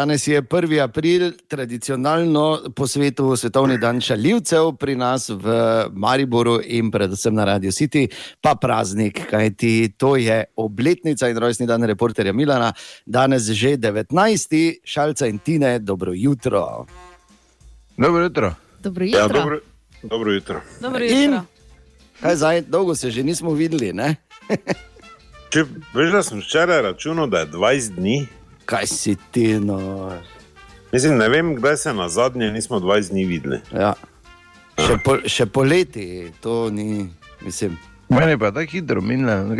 Danes je 1. april, tradicionalno po svetu svetovni dan šaljivcev, pri nas v Mariboru in predvsem na Radio City, pa praznik, kajti to je obletnica in rojstni dan reporterja Milana, danes že 19. šalca in tine, dobro jutro. Dobro jutro. Dobro jutro. Ja, dobro, dobro jutro. Dobro In jutro. kaj zdaj, dolgo se že nismo videli, ne? Če, veš, da sem včeraj računal, da je 20 dni. Kaj si ti, no. Mislim, ne vem, kdaj se na zadnje nismo 20 dni videli. Ja. Še, po, še poleti to ni, mislim. Meni pa tako hitro minilo.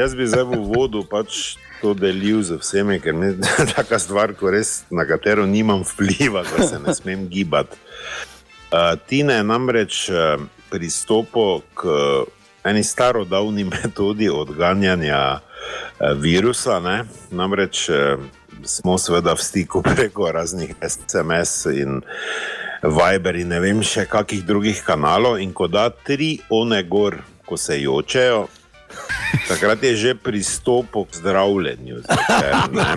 Jaz bi zdaj v uvodu pač to delil z vsemi, ker je taka stvar, res, na katero nimam vpliva, da se ne smem gibati. Uh, Tina je namreč uh, pristopil k eni starodavni metodi odganjanja uh, virusa. Ne? Namreč uh, smo seveda v stiku preko raznih SMS in Viber in ne vem še kakih drugih kanalov. In ko da tri one gor, ko se jočejo, takrat je že pristopil k zdravljenju. Ne.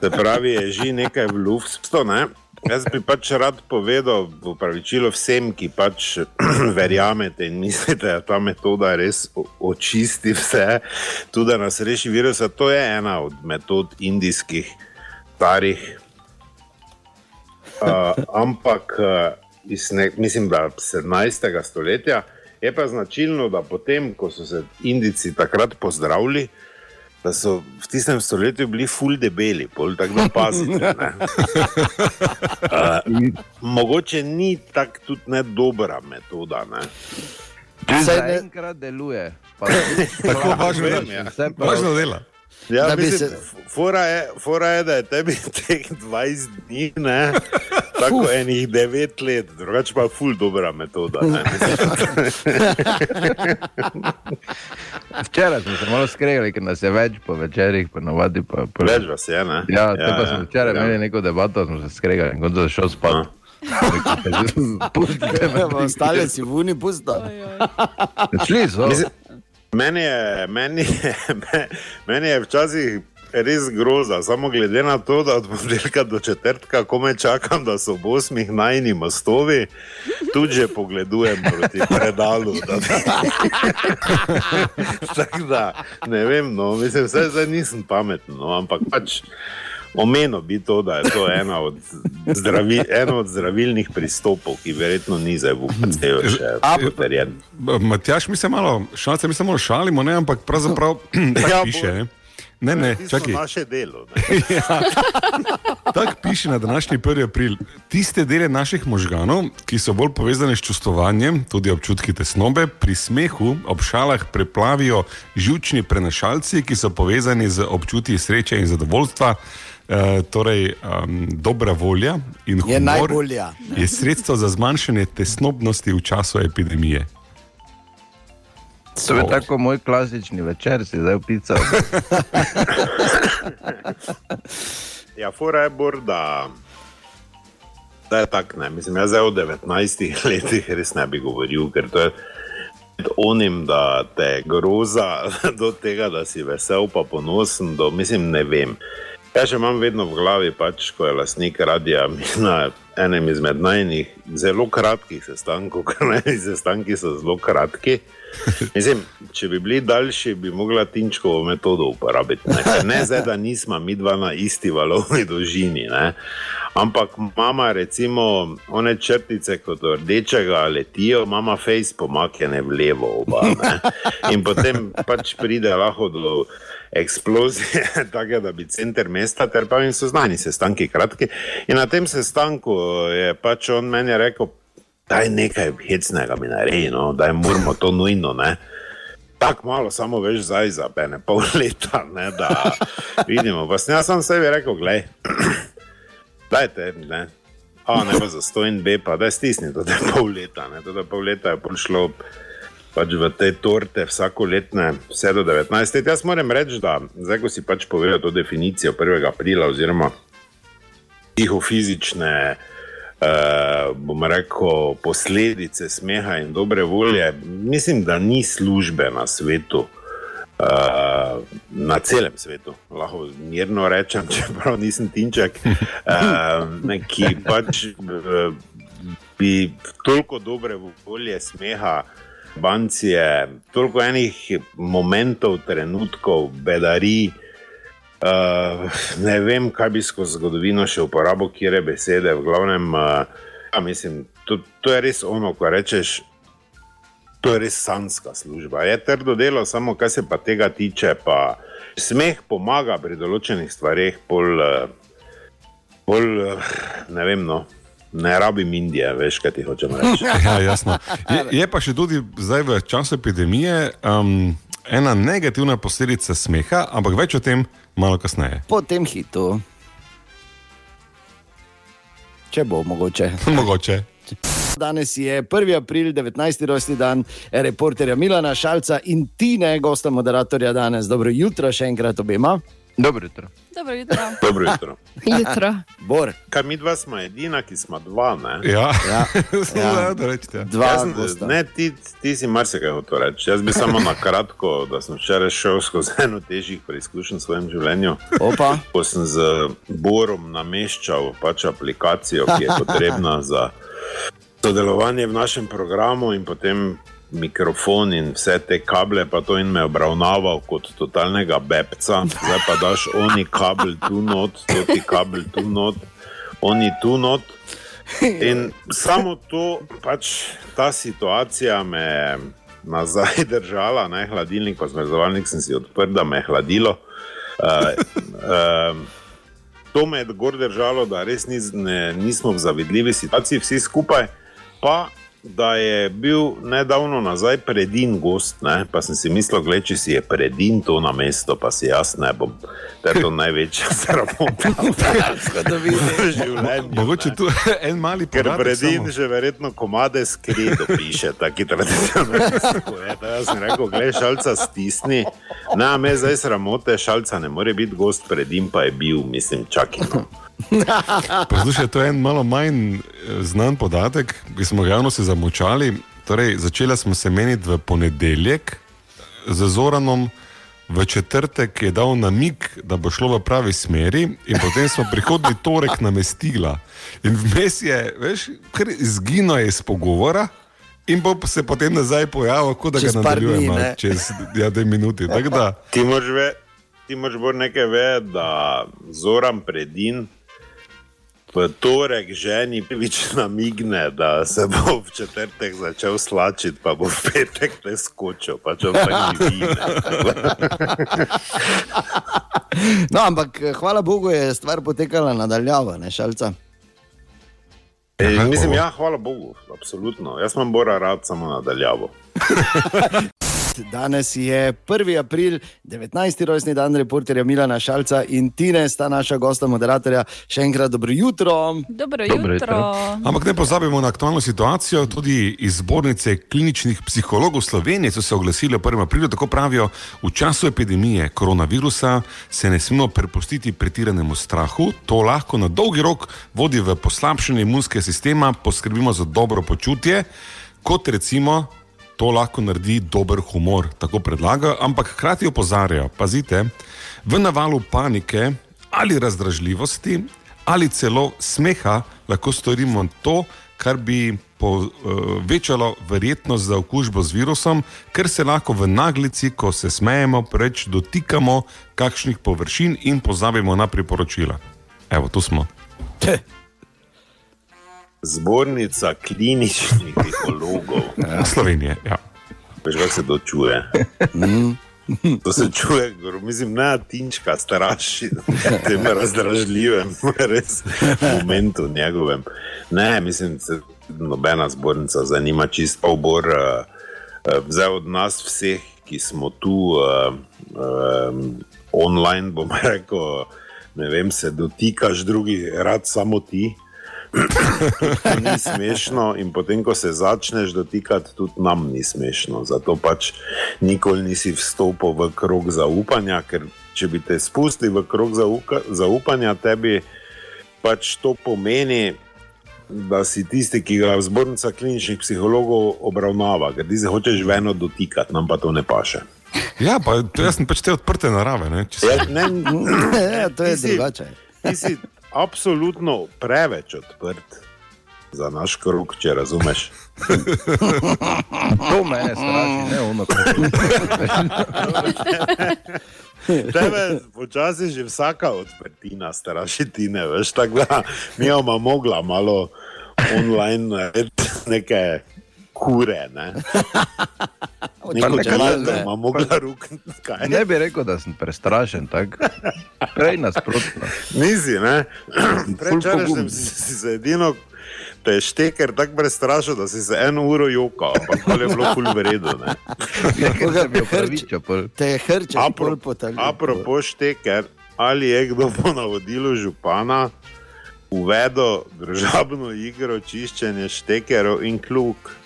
Se pravi, je že nekaj v luftu. Ne? Jaz bi pač rad povedal v pravičilo vsem, ki pač verjamete in mislite, da ta metoda res očisti vse, tudi da nas reši virusa. To je ena od metod indijskih starih Uh, ampak uh, iz ne, mislim, da 17. stoletja je pa značilno, da potem, ko so se Indijci takrat pozdravili, da so v tistem stoletju bili ful debeli, pol tako da pazite. Uh, mogoče ni tako tudi ne dobra metoda. Ne? Saj ne- Zaenkrat deluje. Pa, Tako važno Vem, je. ja. Vse prav. Važno dela. Ja, Da mislim, se- fora, je, fora je, da je tebi teh 20 dni, ne, tako enih 9 let, drugače pa je ful dobra metoda. Ne. Včeraj smo se malo skregali, ker nas je več po večerih, po navadi. Pa, po... Več vas je, ne? Ja, ja, pa smo včeraj ja. imeli neko debato, smo se skregali in kot da je šel spat. Pustite me. Ostale si v uni pusta. Šli so. Mislim, meni, je, meni, je, me- meni je včasih res groza, samo glede na to, da od ponedeljka do četrtka komaj čakam, da so v osmih najni mostovi, tudi že pogledujem proti predalu. da bi- Tako da, ne vem, no, mislim, vse zdaj nisem pameten, no, ampak pač. Omenil bi to, da je to ena od, zdravi, eno od zdravilnih pristopov, ki verjetno ni zdaj v UPC-ju še potrjen. Matjaš, mi se malo, šalce, mi se malo šalimo, ne, ampak pravzaprav Ja, piše. bo- Ne, ne, Tisto čakaj. naše delo. Ne? Tako piše na današnji 1. april. Tiste dele naših možganov, ki so bolj povezane s čustovanjem, tudi občutki tesnobe, pri smehu ob šalah preplavijo žučni prenašalci, ki so povezani z občutki sreče in zadovoljstva. E, torej, um, dobra volja in Je humor najbolja. je sredstvo za zmanjšanje tesnobnosti v času epidemije. To je tako moj klasični večer, si zdaj opisal. Ja, fora je bor, da, je tako. ne. Mislim, jaz zdaj v 19 letih res ne bi govoril, ker to je onim, da te groza do tega, da si vesel, pa ponosen, do, mislim, ne vem. Jaz še imam vedno v glavi, pač, ko je lastnik radia na enem izmed najnih zelo kratkih sestankov, ker najni sestanki so zelo kratki. Mislim, če bi bili daljši, bi mogla Tinčkovo metodo uporabiti. Ne, ne zdaj, da nismo mi dva na isti valovni dolžini. Ne. Ampak mama, recimo, one črtice kot rdečega letijo, mama face pomaknjene v levo oba. Ne. In potem pač pride lahko do eksplozije, tako da bi center mesta, ter pa jim so znani sestanki kratki. In na tem sestanku je pač on meni rekel, daj nekaj hecnega mi naredi, no, daj moramo to nujno. Ne. Tako malo, samo veš, zdaj za ene pol leta, ne, da vidimo. Pa sem jaz sam sebi rekel, gledaj, dajte, ne. A ne bo za stojn B, pa da stisni da je pol leta. Ne. Da pol leta je prišlo pač v te torte vsako letne, vse do 19 let. Jaz moram reči, da zdaj, ko si pač povedal to definicijo 1. aprila, oziroma psihofizične, uh, bom rekel, posledice smeha in dobre volje. Mislim, da ni službe na svetu. Uh, na celem svetu, lahko mirno rečem, čeprav nisem tinček, uh, ki pač uh, bi toliko dobre volje, smeha, bancije, toliko enih momentov, trenutkov, bedari. Uh, ne vem, kaj bi skozi zgodovino še uporabo, kje je besede. V glavnem, uh, mislim, to, to je res ono, ko rečeš. To je res sanska služba. Je trdo delo, samo kar se pa tega tiče. Pa smeh pomaga pri določenih stvareh, pol, pol ne vem. No. Ne rabim Indije, veš, kaj ti hočem reči. Ja, jasno. Je, je pa še tudi zdaj v času epidemije um, ena negativna posledica smeha, ampak več o tem malo kasneje. Po tem hitu, če bo mogoče. Mogoče. Danes je 1. april, 19. rojstni dan reporterja Milana Šalca in Tine, gosta moderatorja danes. Dobro jutro, še enkrat obema. Dobro jutro. Dobro jutro. Dobro jutro. jutro. Bor, Kaj mi dva smo edina, ki smo dva? Ne? Ja, Ja. ja. Ja. da rečete. dva sem- ne, ti, ti si marsikaj hotel reči. Jaz bi samo na kratko, da sem včeraj šel skozi eno težjih preizkušenj v svojem življenju. Opa, Ko sem z Borom nameščal pač aplikacijo, ki je potrebna za sodelovanje v našem programu, in potem mikrofon in vse te kable, pa to in me obravnaval kot totalnega bebca. Zdaj pa daš oni kabel tu not, to ti kabel tu not, oni tu not. In samo to, pač ta situacija me je nazaj držala, ne hladilnik, pa zmrzovalnik sem si odprl, da me je hladilo. Uh, uh, to me je gor držalo, da res nis, ne, nismo v zavidljivi situaciji, vsi skupaj. Pa da je bil nedavno nazaj predin gost, ne? pa sem si mislil, gled, če si je predin to na mesto, pa si jaz ne bom. To je to največja sramota v življenju. Mogoče tu en mali Ker podatek predin samo. že verjetno komade skredo piše, taki tradicionalni. Jaz sem rekel, gledaj, šalca stisni. Ne, me zdaj sramote, šalca ne more biti gost, predin pa je bil, mislim, čakaj. No. Poslušaj, to je en malo manj eh, znan podatek, ki smo ga javno se zamočali. Torej, začela smo se meniti v ponedeljek z Zoranom. V četrtek je dal namig, da bo šlo v pravi smeri, in potem smo prihodni torek namestila. In vmes je, veš, kar izginilo je iz pogovora, in bo se potem nazaj pojavil, kot da Čez ga dni, nadaljujemo ne? čez ja, dve minuti. Da, Ti moraš ve, ti moraš bolj nekaj vedeti, da Zoran predin. V torek ženi prvič namigne, da se bo v četrtek začel slačiti, pa bo v petek te skočil, pa če pa ni vine. no, ampak eh, hvala Bogu je stvar potekala nadaljavo, ne šalca. E, mislim, ja, hvala Bogu, absolutno. Jaz imam Bora rad samo nadaljavo. Danes je 1. april, 19. rojstni dan reporterja Milana Šalca in Tine sta naša gosta, moderatorja. Še enkrat dobro jutro. Dobro Dobro jutro. jutro. Ampak ne pozabimo na aktualno situacijo. Tudi iz zbornice kliničnih psihologov Slovenije so se oglasili 1. aprila. Tako pravijo, v času epidemije koronavirusa se ne smemo prepustiti pretiranemu strahu. To lahko na dolgi rok vodi v poslabšanje imunskega sistema, poskrbimo za dobro počutje, kot recimo. To lahko naredi dober humor, tako predlagajo, ampak hkrati opozarjajo, pazite, v navalu panike ali razdražljivosti ali celo smeha lahko storimo to, kar bi povečalo verjetnost za okužbo z virusom, ker se lahko v naglici, ko se smejemo, preveč dotikamo kakšnih površin in pozabimo na priporočila. Evo, tu smo. Zbornica kliničnih psihologov. Slovenije. Ja. Veš, kako se to čuje? To se čuje, mislim, ne tinčka, straši, tem razdražljivem, res momentu njegovem. Ne, mislim, se nobena zbornica zanima čist obor. Uh, zdaj od nas vseh, ki smo tu uh, um, online, bom rekel, ne vem, se dotikaš drugih, rad samo ti. To ni smešno, in potem, ko se začneš dotikati, tudi nam ni smešno. Zato pač nikoli nisi vstopil v krog zaupanja, ker če bi te spustili v krog zauka, zaupanja, tebi pač to pomeni, da si tisti, ki ga zbornica kliničnih psihologov obravnava, ker ti se hočeš veno dotikati, nam pa to ne paše. Ja, pa jaz sem pač te odprte narave. Ne, če se- Ja, ne, Ja, to je si- drugače. ti si absolutno preveč odprt za naš krug, če razumeš. To mene straši, ne ono. Tebe počasi že vsaka odprtina straši ti ne veš, tako da mi imamo mogla malo online neke kure, ne. Neko nekaj ne. Ne bi rekel, da sem prestrašen, tako. Prej nasprotno. Nisi, ne? Prečaraš si, si se edino, te je šteker tako prestrašil, da si se eno uro jokal, ampak to je bilo ful v redu, ne. Ker sem bil pravičo. pol. Te je hrče, Apro, pol potalil. apropo šteker, ali je kdo po navodilu župana uvedel družabno igro čiščenja štekerov in kluk.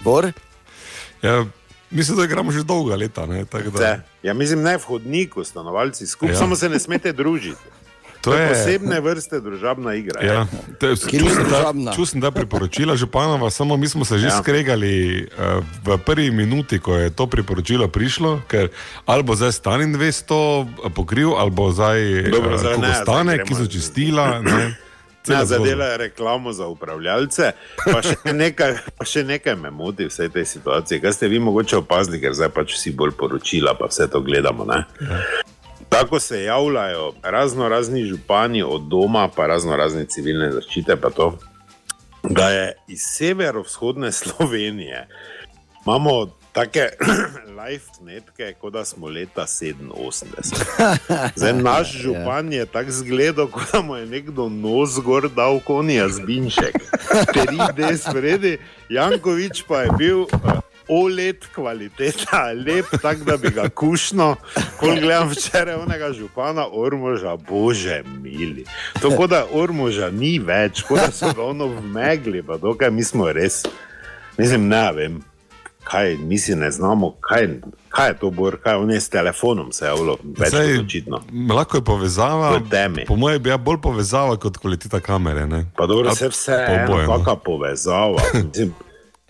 Bor? Ja, mislim, da igramo že dolga leta. Ne, tako da-. Ja, mislim, ne v hodniku, stanovalci skupaj, Ja. ja. samo se ne smete družiti. To je posebne vrste družabna igra. Ja, ni čutim, čutim, da priporočila županova, samo mi smo se že ja. Ja. skregali uh, v prvi minuti, ko je to priporočilo prišlo, ker ali bo zdaj Stalin 200 pokril, ali bo zdaj Dobro, eh, zdaj koliko ne, stane, zdaj ki so čistila. Ne, Cela zgodba. zadela je reklamo za upravljalce, pa še nekaj, pa še nekaj me moti v vsej tej situaciji. Kaj ste vi mogoče opazili, ker zdaj pač vsi bolj poročila, pa vse to gledamo. Ne? Tako se javljajo razno razni župani od doma, pa razno razne civilne zaščite, pa to, da je iz severovzhodne Slovenije imamo take live netke, kot da smo leta 87. Zdaj, naš župan je tako zgledal, kot da mu je nekdo nos gor dal konja zbinček. 3D spredi, Jankovič pa je bil. Uh, OLED kvaliteta, lep, tako da bi ga kušno, ko gledam včeraj onega župana Ormoža, bože mili. To, kot da Ormoža ni več, kot da so ga ono v megli, pa dokaj mi smo res. Mislim, ne vem, kaj mi si ne znamo, kaj, kaj je to bor, kaj on je s telefonom se javljal, več Zdaj, kot očitno. lahko je povezava. Po mojem bi ja bolj povezava kot kvaliteta kamere. Ne? Pa dobro, se vse oboje, no. kakšna povezava. Mislim,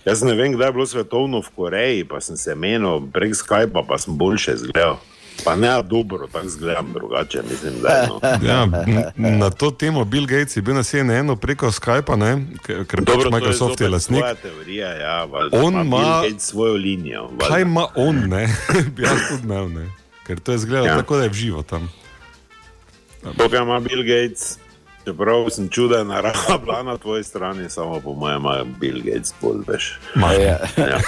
Jaz ne vem, kdaj je bilo svetovno v Koreji, pa sem se menil prek Skypa, pa sem boljše zgledal. Pa ne dobro, tako zgledam drugače, mislim, da je. No. Ja, na to temo Bill Gates je bil na CNN preko Skypa, ne? ker pač Dobro, to Microsoft je zopet lastnik. Teorija, ja, valjda, On ima ima- Bill Gates svojo linijo. valjda. Kaj ima on, ne? jaz tudi imel, ne? ker to je zgledalo. Ja. tako, da je v živo tam. To, kar ima Bill Gates, čeprav sem čuden, narava bila na tvoji strani, samo po mojem ima Bill Gates bolj veš. Ma, Ja. Ja.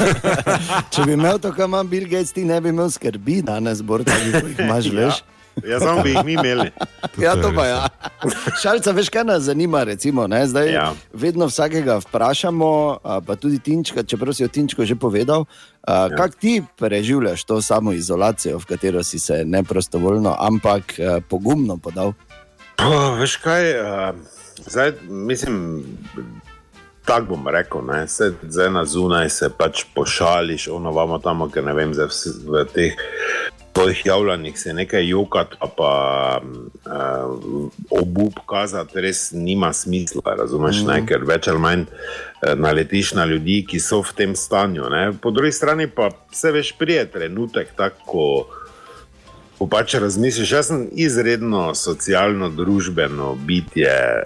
Če bi imel to, kar ima Bill Gates, ti ne bi imel skrbi danes, bor, tako kot jih imaš, veš. Ja, samo bi jih mi imeli. Ja, je to pa res, ja. Šalca, veš, kaj nas zanima? Recimo, ne? Zdaj, ja. Ja. Vedno vsakega vprašamo, pa tudi Tinčka, čeprav si o Tinčku že povedal, ja. kako ti preživljaš to samo izolacijo, v katero si se ne prostovoljno, ampak pogumno podal. Veš kaj, uh, zdaj mislim. Tako bom rekel, ne, se zdaj na zunaj se pač pošališ, ono vamo tam, ker ne vem, zdaj vsi- v teh tvojih javljanjih se nekaj jokati, pa, pa uh, obup kazati, res nima smisla, razumeš, mm. ne, ker več ali manj eh, naletiš na ljudi, ki so v tem stanju. Ne. Po drugi strani pa se veš, prije trenutek tako. Ko pač razmisliš, jaz sem izredno socialno-družbeno bitje, e,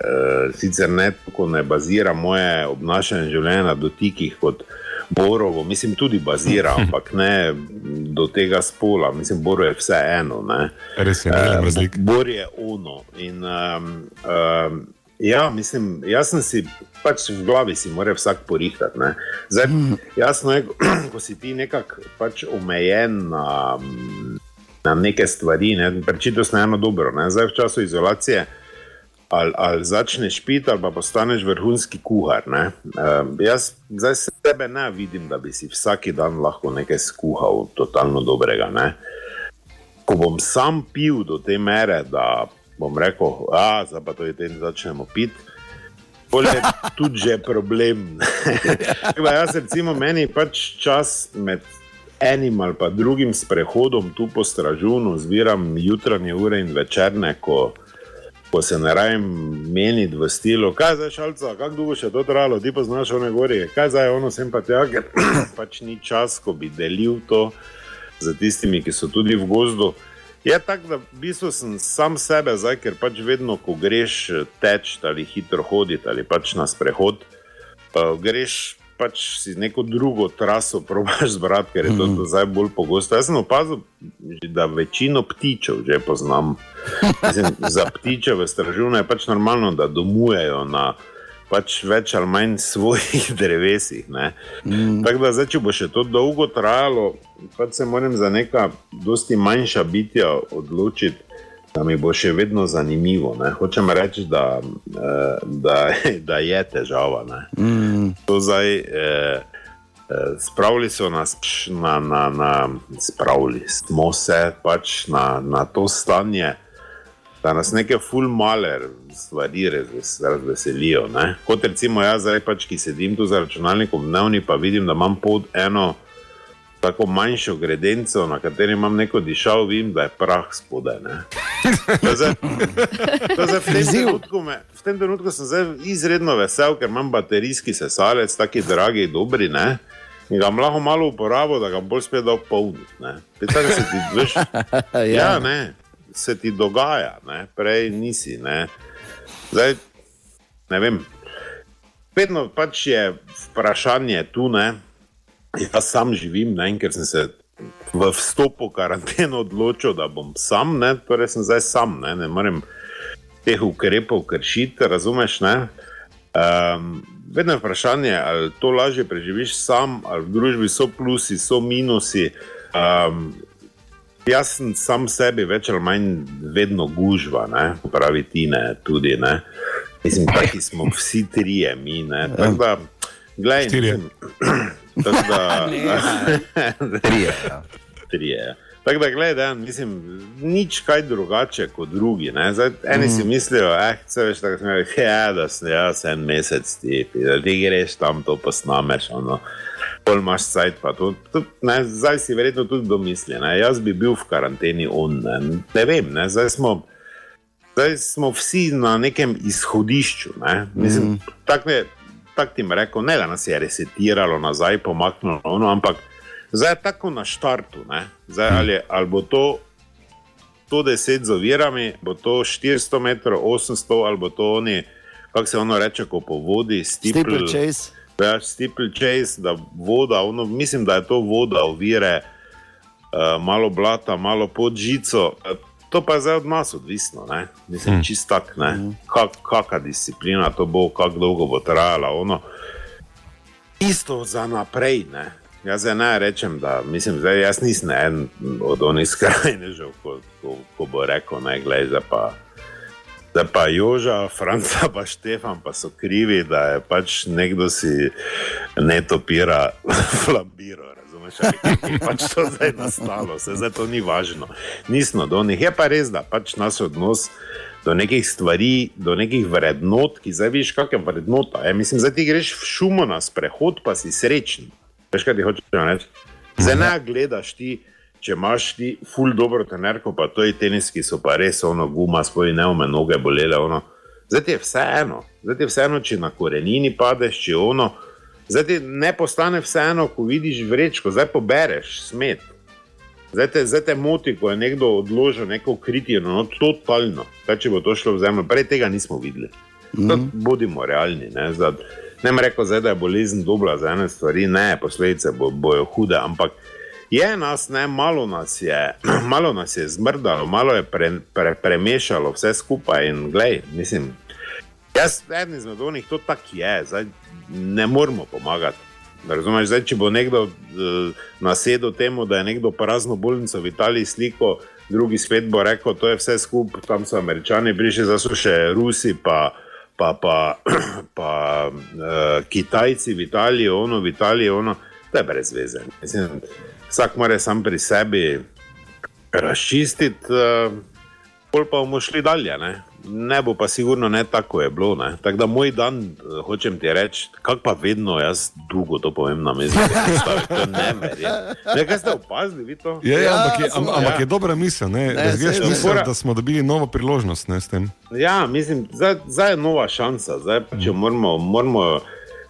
sicer ne tako ne bazira moje obnašanje življenja na dotikih kot Borovo, mislim, tudi bazira, ampak ne do tega spola, mislim, Boro je vse eno. Ne. res je, ne vidim razlik. Bor je ono. In, um, um, ja, mislim, jaz sem si pač v glavi si mora vsak porihtati. ne. Zdaj, jasno je, ko si ti nekako pač omejen na, na neke stvari, ne, prečito je eno dobro. Ne. Zdaj v času izolacije. Ali, ali začneš piti, ali pa postaneš vrhunski kuhar. ne. Um, jaz zdaj sebe ne vidim, da bi si vsak dan lahko nekaj skuhal, totalno dobrega. Ne ko bom sam pil do te mere, da bom rekel, da zdaj pa to je ten, začnemo. Pol je tudi že problem. Jaz, recimo, meni pač čas med enim ali pa drugim sprehodom tu po stražunu, zbiram jutranje ure in večerne, ko ko se ne rajem meniti v stilu, kaj zdaj šalca, kako dolgo še to trajalo, ti pa znaš one gore, kaj zdaj ono sem pa tja, ker pač ni čas, ko bi delil to za tistimi, ki so tudi v gozdu. Je tako, da v bistvu sem sam sebe, zdaj, ker pač vedno, ko greš teč ali hitro hoditi ali pač na sprehod, uh, greš pač si neko drugo traso probaš zbrati, ker je to, to zdaj bolj pogosto. Jaz sem opazil, da večino ptičev že poznam. Mislim, za ptiče v stražunu je pač normalno, da domujejo na pač več ali manj svojih drevesih. Mm. Tako da, zdaj, če bo še to dolgo trajalo, pač se moram za neka dosti manjša bitja odločiti da mi bo še vedno zanimivo. Ne? Hočem reči, da, eh, da, da je težava. Mm. Zdaj, eh, eh, spravili so nas na, na, na spravili smo se pač na, na to stanje. Da nas neke fulmaler stvari razveselijo. Kot recimo jaz, zdaj, pač, ki sedim tu za računalnikom, dnevni pa vidim, da imam pod eno tako manjšo gredenco, na kateri imam neko dišal, vem, da je prah spodaj. Zdaj, zdaj, v, tem trenutku me, v tem trenutku sem zdaj izredno vesel, ker imam baterijski sesalec, tako dragi, dobri. Ne? In ga lahko malo uporabo, da ga bolj spet da polniti. Se ti, veš, ja, ne, se ti dogaja, ne? prej nisi. Ne? Zdaj, ne vem. Vedno pač je vprašanje tu, ne? Jaz sam živim, ne, ker sem se v vstopu karanteno odločil, da bom sam, ne, torej sem zdaj sam, ne, ne morem teh ukrepov kršiti, razumeš? Um, vedno je vprašanje, ali to lažje preživiš sam, ali v družbi so plusi, so minusi. Um, jaz sem sam sebi več ali manj vedno gužva, ne, pravi ti ne, tudi ne. Mislim, da smo vsi trije, mi ne. Tako da, gledaj. Tako da, trije. Ja. trije. Tako da, gledaj, mislim, nič kaj drugače kot drugi. Zdaj, eni mm. si mislijo, eh, veš, tako, smeli, ja, da si jaz en mesec ti, da ti greš tam to posnameš. Ono. Pol imaš sajt, pa to, to ne, zdaj si verjetno tudi domisli. Ne? Jaz bi bil v karanteni, on ne, ne vem, ne? Zdaj, smo, zdaj smo vsi na nekem izhodišču. Ne? Mislim, mm. tako je tako ti rekel, ne da nas je resetiralo nazaj, pomaknilo, ono, ampak zdaj je tako na štartu. Zdaj, hm. ali, ali bo to 110 z ovirami, bo to 400 metrov, 800 ali bo to oni, kako se ono reče, ko po vodi, stipl chase. Ja, stipl chase, da voda, ono, mislim, da je to voda, ovire, uh, malo blata, malo pod žico. To pa je zdaj od nas odvisno, ne? mislim, mm. čist tak, mm. Kak, kakšna disciplina to bo, kako dolgo bo trajala. Ono. Isto za naprej. Ne? Jaz ne rečem, da mislim, zdaj, jaz nisem en od onih skrajnežev, ko, ko, ko bo rekel, ne glej, da pa. Da pa Joža, Franca, pa Štefan pa so krivi, da je pač nekdo si ne topira flambiro razumeš, pač to zdaj nastalo, se zdaj to ni važno. Nismo do njih. Je pa res, da pač naš odnos do nekih stvari, do nekih vrednot, ki zdaj vidiš, kakšne vrednote. E, mislim, zdaj ti greš v šumo na sprehod, pa si srečen. Veš, kaj ti hočeš reči? Zdaj ne gledaš ti. Če imaš ti ful dobro tenerko, pa to je tenis, ki so pa res ono guma, svoje neume noge bolele. Ono. Zdaj je vseeno, zdaj je vseeno, če na korenini padeš, če ono. Zdaj ti ne postane vseeno, ko vidiš vrečko, zdaj pobereš smet. Zdaj te, zdaj te moti, ko je nekdo odložil neko kritijo, no, totalno. Kaj če bo to šlo v zemljo, prej tega nismo videli. Mm -hmm. Bodimo realni. Ne, zdaj, ne reko, zdaj, da je bolezen dobra za ene stvari, ne, posledice bo, bojo hude, ampak je nas, ne, malo nas je, malo nas je zmrdalo, malo je pre, pre, premešalo vse skupaj in glej, mislim. Jaz, eden izmed onih, to tako je. Zdaj, ne moremo pomagati. Razumeš, zdaj, če bo nekdo uh, nasedel temu, da je nekdo prazno bolnico v Italiji sliko, drugi svet bo rekel, da je vse skupaj, tam so američani, prišli za še Rusi, pa, pa, pa, pa uh, Kitajci v Italiji, ono v Italiji, ono, da je brez veze. Mislim, vsak mora sam pri sebi razčistiti. Uh, Pol pa bomo šli dalje. Ne? Ne bo pa sigurno ne tako je bilo. Ne. Tako da moj dan, eh, hočem ti reči, kak pa vedno jaz dolgo to povem na mizi. To ne meri. Nekaj ste opazili, vi to? Ja, ja, Ja, ampak, je, am, smo- ampak ja. je dobra misel, ne? Ne, Jaz saj- mislim, da smo dobili novo priložnost ne, s tem. Ja, mislim, zdaj, zdaj je nova šansa, zdaj pa če moramo. moramo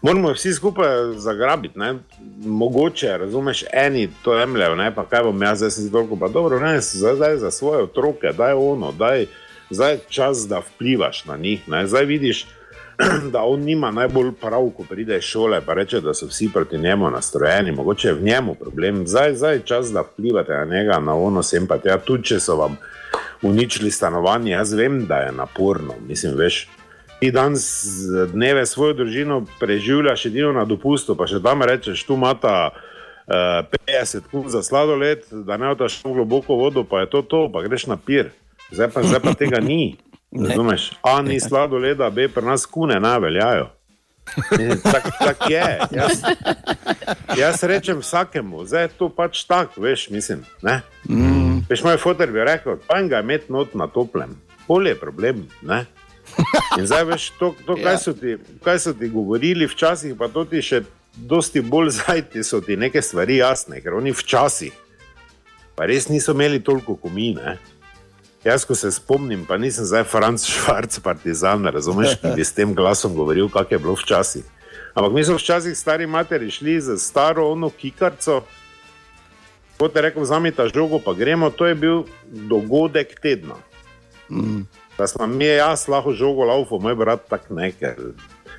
Moramo vsi skupaj zagrabiti, ne? mogoče, razumeš, eni to jemljajo, ne pa kaj bom jaz, zdaj sem si toliko, pa dobro, ne, zdaj, zdaj za svoje otroke, daj ono, daj, zdaj je čas, da vplivaš na njih. Ne? Zdaj vidiš, da on nima najbolj prav, ko pride iz šole, pa reče, da so vsi proti njemu nastrojeni, mogoče je v njemu problem. Zdaj, zdaj je čas, da vplivate na njega, na ono sem pa tja, tudi če so vam uničili stanovanje. Jaz vem, da je naporno, mislim, veš. Ti danes dneve svojo družino preživljaš edino na dopustu, pa še tam rečeš, tu imata uh, 50 km za sladoled, da ne otaš v globoko vodo, pa je to to, pa greš na pir. Zdaj pa, zdaj pa tega ni. Razumeš? A ni sladoleda, B pri nas kune ne veljajo. Tako tak je. Jaz, jaz rečem vsakemu, zdaj je to pač tako, veš, mislim. Ne? Mm. Veš, moj fotor bi rekel, pa ga imeti not na toplem, bolje je problem. Ne? In zdaj veš, to, to kaj, so ti, kaj so ti govorili včasih, pa to ti še dosti bolj zajti so ti neke stvari jasne, ker oni včasih pa res niso imeli toliko komine. Jaz, ko se spomnim, pa nisem zdaj Franc Švarc, partizan, razumeš, ki bi s tem glasom govoril, kak je bilo včasih. Ampak mi smo včasih stari materi šli z staro ono kikarco, kot je rekel, vzamita žogo, pa gremo, to je bil dogodek tedna. Mm. Da smo mi, jaz lahko žogo laufo, moj brat tak ne,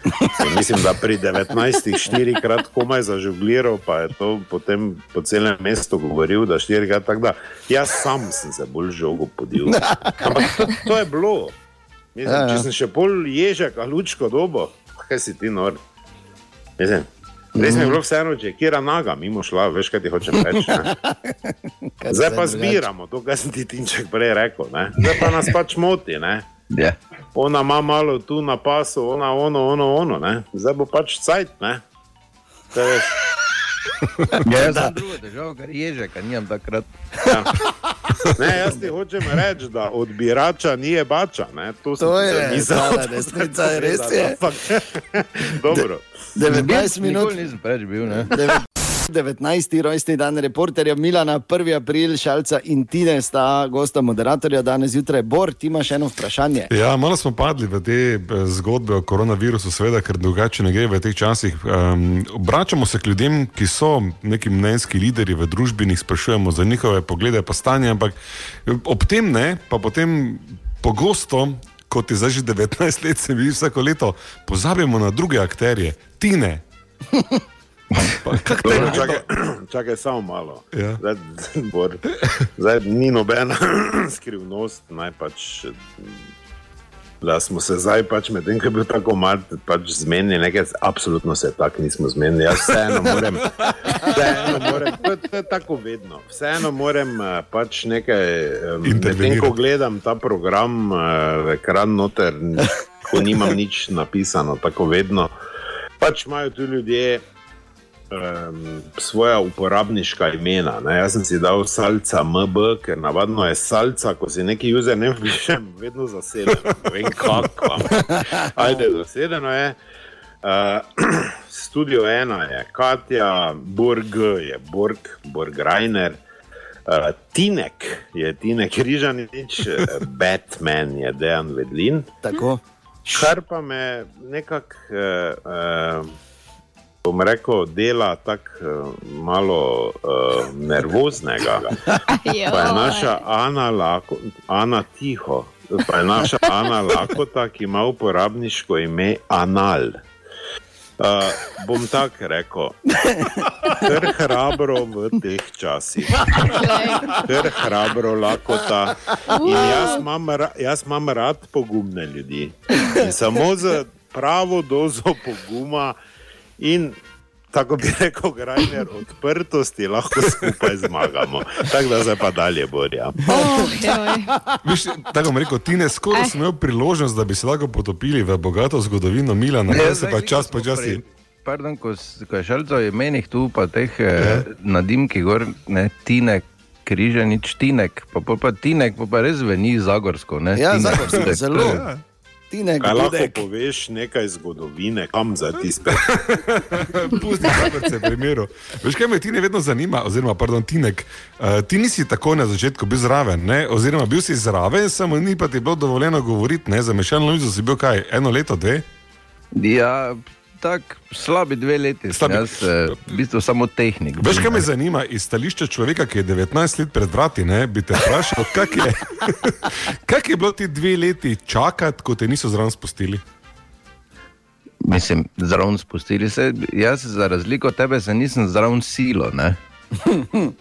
ker mislim, da pri 19 štirikrat komaj zažugliral, pa je to potem po celem mestu govoril, da štirikrat tako da. Jaz sam sem se bolj žogo podil. Ampak to, to je bilo. Mislim, Ja, ja. če sem še pol ježek, a lučko dobo, kaj si ti nor. Mislim, res mi je bilo vseeno, če je kera naga mimo šla, veš kaj ti hočem reči. Zdaj pa zbiramo to, kar sem ti Tinček prej rekel. Ne? Zdaj pa nas pač moti. Ne? Ja. Ona ima malo tu na pasu, ona ono, ono, ono. Ne? Zdaj bo pač cajt. Ja, jaz sem druga država, ker ježeka nimam takrat. Ja. Ne, jaz ti hočem reči, da odbirača ni bača. Ne? To, To je, to desnica, sem res je. ampak- Dobro. 19 minut, Nikoli nisem preveč bil, ne? 19. rojstni dan reporterja Milana, 1. april, Šalca in Tine sta gosta moderatorja danes zjutraj. Bor, ti imaš eno vprašanje. Ja, malo smo padli v te eh, zgodbe o koronavirusu, seveda, ker drugače ne gre v teh časih. Um, obračamo se k ljudem, ki so neki mnenjski lideri v družbi, jih sprašujemo za njihove poglede pa stanje, ampak eh, ob tem ne, pa potem pogosto. Kot je zdaj že 19 let, se mi vsako leto, pozabimo na druge akterje, tine. Dobro, čakaj, čakaj samo malo. Ja. Zdaj, Bor, zdaj ni nobena skrivnost, naj pač. Da smo se zdaj, pač medtem ko je bil tako mal, pač zmenili, nekaj, absolutno se tako nismo zmenili. Jaz vseeno moram, vseeno moram to, to je tako vedno. Vseeno moram eh, pač nekaj, medtem ko gledam ta program, eh, ekran noter, ko nimam nič napisano, tako vedno. Pač imajo tu ljudje um, svoja uporabniška imena. Ne? Jaz sem si dal salca MB, ker navadno je salca, ko si neki username pišem, vedno zaseden. Ne vem kako. Ajde, zasedeno je. Uh, studio ena je Katja, Borg je Borg, Borg Reiner. Uh, Tinek je Tinek Rižanič, eh, Batman je Dejan Vedlin. Tako. Kar pa me nekako, eh, eh, bom rekel, dela tako eh, malo eh, nervoznega. Pa je naša Ana, Lako, Ana Tiho, pa je naša Ana Lakota, ki ima uporabniško ime Anal. Uh, bom tako rekel, kar hrabro v teh časih, kar hrabro lakota. In jaz imam, jaz imam rad pogumne ljudi. In samo z pravo dozo poguma in tako bi rekel, grajner odprtosti lahko skupaj zmagamo. Tako da zdaj pa dalje borja. Oh. Viš, tako bom rekel, ti ne skoraj sem imel priložnost, da bi se lahko potopili v bogato zgodovino Milana, zdaj se pa čas počasi. Pardon, ko, s- ko je šalco imenih tu, pa teh eh, nadimki gor, ne, tine, križanič, tinek, pa, pa, pa tinek, pa, pa res zveni zagorsko. Ne? Ja, Tinek, zagorsko, zelo. Ja. Tine, Kaj lahko Gudek. poveš nekaj zgodovine, kam za ti spet? Pusti se primeru. Veš, kaj me ti ne vedno zanima, oziroma, pardon, Tinek, uh, ti nisi tako na začetku bil zraven, ne? oziroma bil si zraven, samo ni pa ti bilo dovoljeno govoriti, ne, za mešalno mizo si bil kaj, eno leto, dve? Ja, tako slabi dve leti. Slabi-. Jaz eh, v bistvu samo tehnik. Veš, kaj me zanima iz stališča človeka, ki je 19 let pred vrati, ne, bi te vprašal, kak je, kak je bilo ti dve leti čakati, ko te niso zraven spustili? Mislim, zraven spustili se. Jaz, za razliko od tebe, se nisem zraven silo. Ne?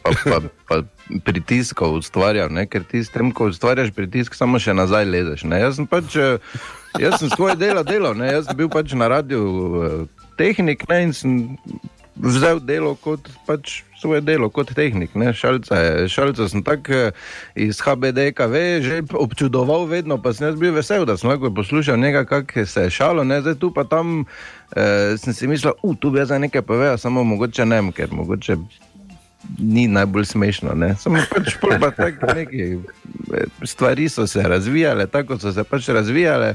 Pa, pa, pa pritiskov ustvarjal, ne? ker ti s tem, ko ustvarjaš pritisk, samo še nazaj lezeš. Ne? Jaz sem pač, eh, jaz sem svoje delo delal, ne? jaz sem bil pač na radiju eh, tehnik ne? in sem vzel delo kot pač svoje delo, kot tehnik. ne. Šalca, šalca sem tako eh, iz HBDKV že občudoval, vedno pa sem bil vesel, da sem lahko poslušal nekaj, kako se je šalo, ne? zdaj tu pa tam eh, sem si mislil, uh, tu bi zdaj nekaj povedal, samo mogoče ne, ker mogoče ni najbolj smešno. Ne? Samo pač pa tako neki eh, stvari so se razvijale, tako so se pač razvijale,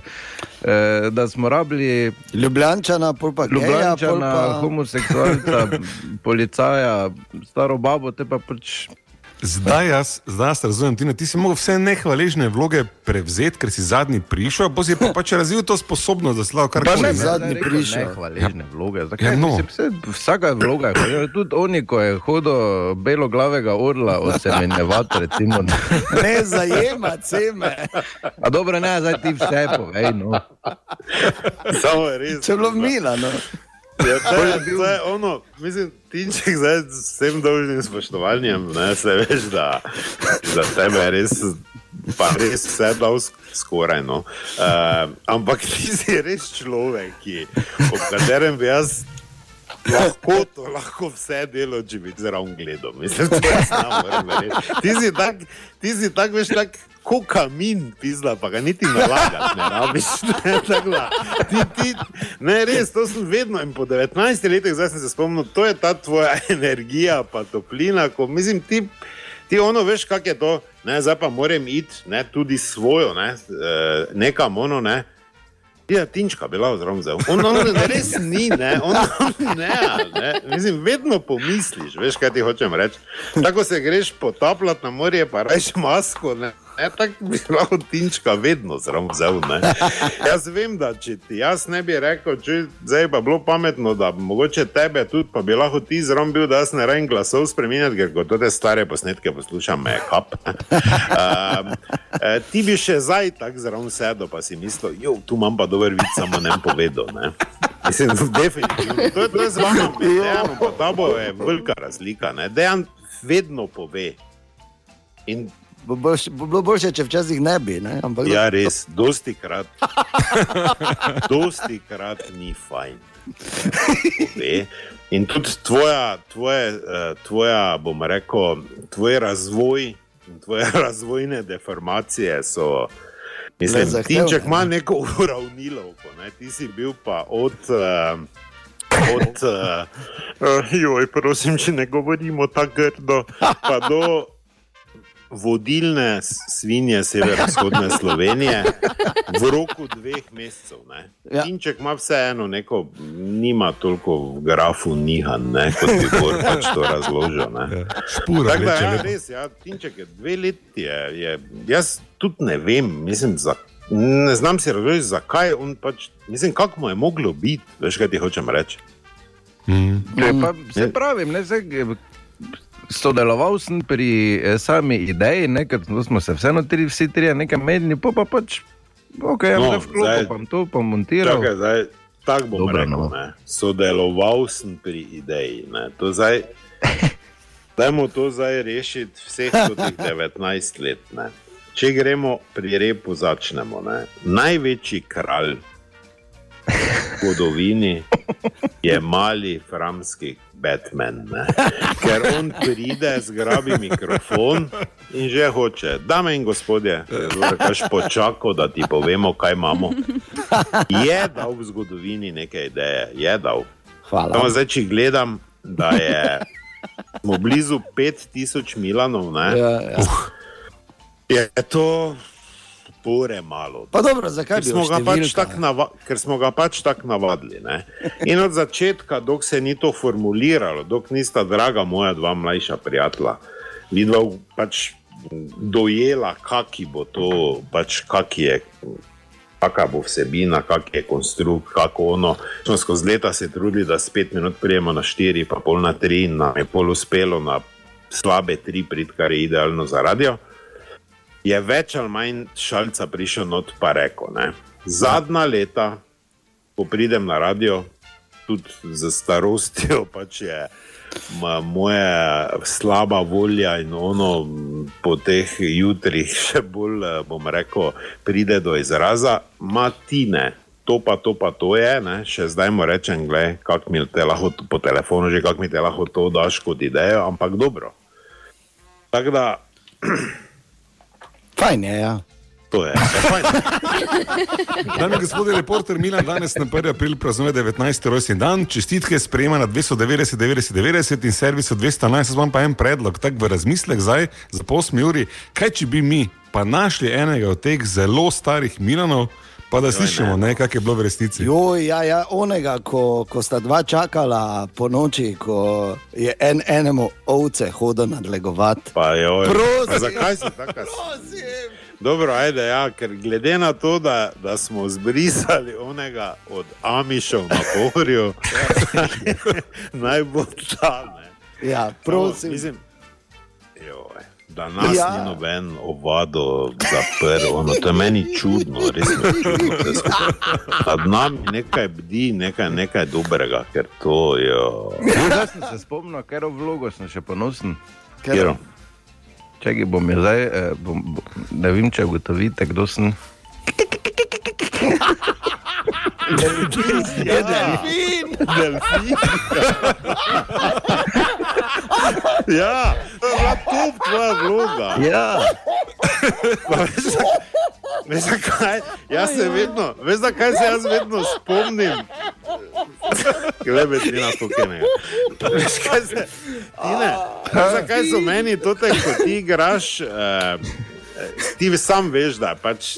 eh, da smo rabili Ljubljančana, pa geja, pol Ljubljana, pa... homoseksualca, policaja, staro babo, te pa pač. Zdaj jaz, zdaj jaz razumem, Tina, ti si mogel vse nehvaležne vloge prevzeti, ker si zadnji prišel, pa si pa pač razvil to sposobnost, da si lahko Pa karkoli. ne, ne. zadnji prišel. Nehvaležne vloge. Ja, Zakaj? no. Mislim, vse- Vsaka vloga. Tudi oni, ko je hodil beloglavega orla odsemenjevati, recimo. Ne zajema ceme. A dobro, ne, zdaj ti vse povej. No. Samo je res. Če je bilo mila, no. Ja, to je, to je ono, mislim, Tinček, zdaj z vsem dolžnim spoštovanjem, ne, se veš, da za tebe je res, pa res vse dal sk- skoraj. No. Uh, ampak ti si res človek, ki, ob katerem bi jaz lahko, to, lahko vse delo, če bi zraven gledal. Mislim, ne morem verjeti. Ti si tak, ti si tak, veš, tak. Ko kamin pizda, pa ga niti nalagati ne rabiš. Ne, tako ti, ti, ne, res, to sem vedno in po 19 letih, zdaj sem se spomnil, to je ta tvoja energija, pa toplina, ko mislim, ti, ti ono veš, kak je to, ne, zdaj pa moram iti, ne, tudi svojo, ne, eh, nekam ono, ne. Ja, tinčka bila zraven zdaj. On, on res ni, ne, on, on ne, ne. Mislim, vedno pomisliš, veš, kaj ti hočem reči. Tako se greš potapljati na morje, pa rečeš masko, ne. Ne, tako bi lahko tinčka vedno zraven vzel. Ne. Jaz vem, da če ti jaz ne bi rekel, če zdaj pa bilo pametno, da mogoče tebe tudi, pa bi lahko ti zraven bil, da jaz ne rajem glasov spremenjati, ker ko te stare posnetke poslušam, me kap. Um, eh, ti bi še zdaj tako zraven sedel, pa si mislil, jo, tu imam pa dober vid, samo ne povedal. Ne. Mislim, definitivno. To je, to je z vami, Dejan, pa ta bo je velika razlika. Ne. Dejan vedno pove. In Bo, boljš, bo bilo boljše, če včasih ne bi. Ne? Ampak, Ja, res, dosti krat. Dosti krat ni fajn. Pove. In tudi tvoja, tvoje, eh, tvoja, bom rekel, tvoj razvoj in tvoje razvojne deformacije so. Mislim, Prezahtevne, Tinček ima ne. neko uravnilovko, ne? ti si bil pa od. Uh, Od, uh, joj, prosim, če ne govorimo tako grdo, pa do vodilne svinje severovzhodne Slovenije v roku dveh mesecev. Ne. Ja. Tinček ima vseeno neko, nima toliko v grafu nihan, ne, kot bi Bor pač to razložil. Ne. Špura, Tako da, reče, ja, lepo. res, ja, Tinček je dve leti. Je, je, jaz tudi ne vem, mislim, za, ne znam si razložiti, zakaj on pač, mislim, kako mu je moglo biti, veš, kaj ti hočem reči. Mm. Ne, pa, se pravim, ne, zdaj, sodeloval sem pri eh, sami ideji, ne, ker smo se vseeno tri, vsi trije nekaj medni, pa, pa pač, ok, ja, No, no, vklopil, pa to pa montiral. Čakaj, zdaj, tako bom Dobro, rekel. no. No. Sodeloval sem pri ideji. Ne. To zdaj, dajmo to zdaj rešiti vseh teh 19 let. Ne. Če gremo pri repu, začnemo. Ne. Največji kralj v zgodovini je mali framski Batman. Ne. Ker on pride, zgrabi mikrofon in že hoče. Dame in gospodje, kaš počakal, da ti povemo, kaj imamo. Je dal v zgodovini neke ideje, je dal. Hvala. Samo zdaj, če gledam, da je smo blizu 5000 Milanov, ne, Ja, ja. je to pore malo. Pa dobro, zakaj Ker smo, pač tak nava, ker smo ga pač tako navadili. Ne? In od začetka, dok se ni to formuliralo, dok nista draga moja dva mlajša prijatelja, vidva pač dojela, kaki bo to, pač kaki je. Kakšna bo vsebina, kak je konstrukt, kako ono. Smo skozi leta se trudili, da spet minut prijemo na štiri, pa pol na tri, in nam je pol uspelo na slabe tri, prid, kar je idealno za radio je več ali manj šalca prišel not pa rekel. Ne? Zadnja leta, ko pridem na radio, tudi z starostjo, pač je moja slaba volja in ono po teh jutrih še bolj, eh, bom rekel, pride do izraza, matine. To pa, to pa to je, ne? še zdaj mu rečem, kako mi te lahko po telefonu, že kako mi te lahko to daš kot idejo, ampak dobro. Tako da, Fajn je, ja. to je. fajn. Dame in gospodje, reporter Milan danes na 1. april praznuje 19. rojstni dan, čestitke sprejema na 290, 90, 90 in servisu 211. Jaz imam pa en predlog, tak v razmislek zdaj za pol uri, kaj če bi mi pa našli enega od teh zelo starih Milanov, pa da slišimo, ne, kak je bilo v resnici. Joj, ja, ja, onega, ko, ko sta dva čakala po noči, ko je en enemu ovce hodil nadlegovati. Pa joj. Prosim. Pa Zakaj si tako? Dobro, ajde, ja, ker glede na to, da, da smo zbrisali onega od Amišov na Pohorju, naj bo ta. Ne. Ja, prosim. Mislim, joj, da nas Ja. ni noben ovado zaprl, ono, to je meni čudno, res je čudno. Nad nami nekaj bdi, nekaj, nekaj dobrega, ker to je. Zdaj sem se spomnil, ker v vlogo sem še ponosen. Kjer, Čakaj, bom jaz zdaj, eh, bom, bom, ne vem, če ugotovite, kdo sem. Je delfin. delfin. ja, to je bila top tvoja vloga. Ja, Veš, veš, zakaj? Jaz se vedno, veš, zakaj se jaz vedno spomnim. Glede, ti na to kene. Veš, kaj se, ti ne, veš, zakaj so meni to ko ti igraš. Eh, Ti sam veš, da je pač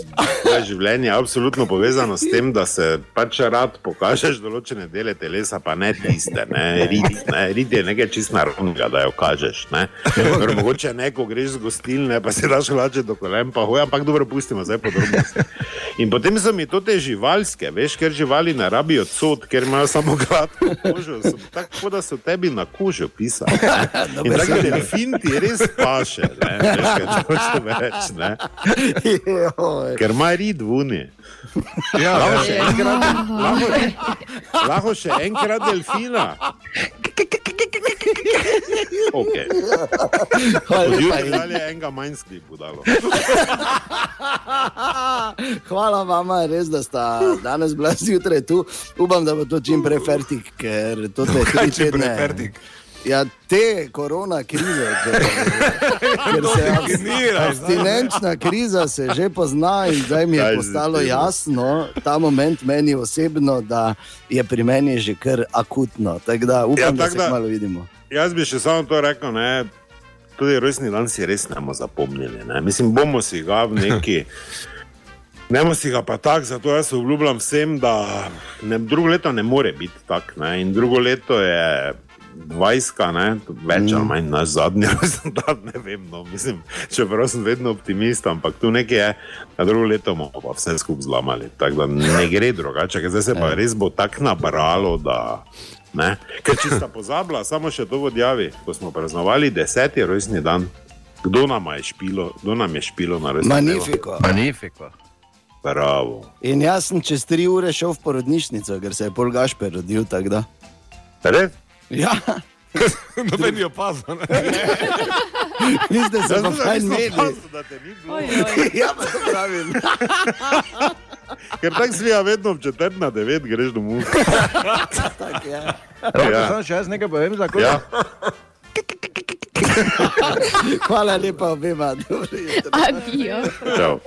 tvoje življenje absolutno povezano s tem, da se pač rad pokažeš določene dele telesa, pa ne tiste, ne rit. Ne. Rit je nekaj čist naravnega, da jo kažeš. Ne. Ker mogoče neko greš z gostilne, pa se daš hlače do kolen, pa hoja, ampak dobro, pustimo zdaj podrobnosti. In potem so mi to te živalske, veš, ker živali ne rabijo cod, ker imajo samo gladko kožo, so tako, da so tebi na kožo pisali. ne. In tako delfin ti res paše, ne, veš, kaj hočeš reči, ne. Joj. Ker ima rid vuni. Ja, Lahko ja. še enkrat, lahko, lahko še enkrat delfina. Okay. Hvala Od lepa. jutri dalje enega manj sklipu dalo. Hvala vam, res, da sta danes bila zjutraj tu. Upam, da bo to čim prej fertik, ker to te tri Kaj če tedne. Ja, te korona krize, ker, ker se definiraj, abs- abstinenčna kriza se že pozna in zdaj mi je postalo jasno, ta moment meni osebno, da je pri meni že kar akutno. Tako da upam, Ja, ja, da se da- malo vidimo. Jaz bi še samo to rekel, ne, tudi rojstni dan si res ne bomo zapomnili. Ne. Mislim, bomo si ga v neki. Ne bomo si ga pa tako, zato jaz obljubljam vsem, da ne, drugo leto ne more biti tako. In drugo leto je vajska, ne, več ali manj naš zadnji dan, ne vem. No, mislim, čeprav sem vedno optimist, ampak tu nekaj je, da drugo leto bomo pa vse skupaj zlamali. Tako da ne gre drugače, ker zdaj se pa res bo tako nabralo, da. Ne? Ker če sta pozabila, samo še to vodjavi, ko smo praznovali deseti rojstni dan, kdo nam je špilo, kdo nam je špilo na rojstni dan? Magnifiko. Magnifiko. Bravo. In jaz sem čez tri ure šel v porodnišnico, ker se je pol Gašper rodil. tako da. Res? Ja, Noben je opazil. ne. niste se pa fajn oj. Ja, pa to pravim. Ker tako svija vedno v četrt na devet greš domov. Tak, ja. Ja. Ja. Samo še jaz nekaj povem za koga. Ja. Hvala lepa obema. Adijo. Čau.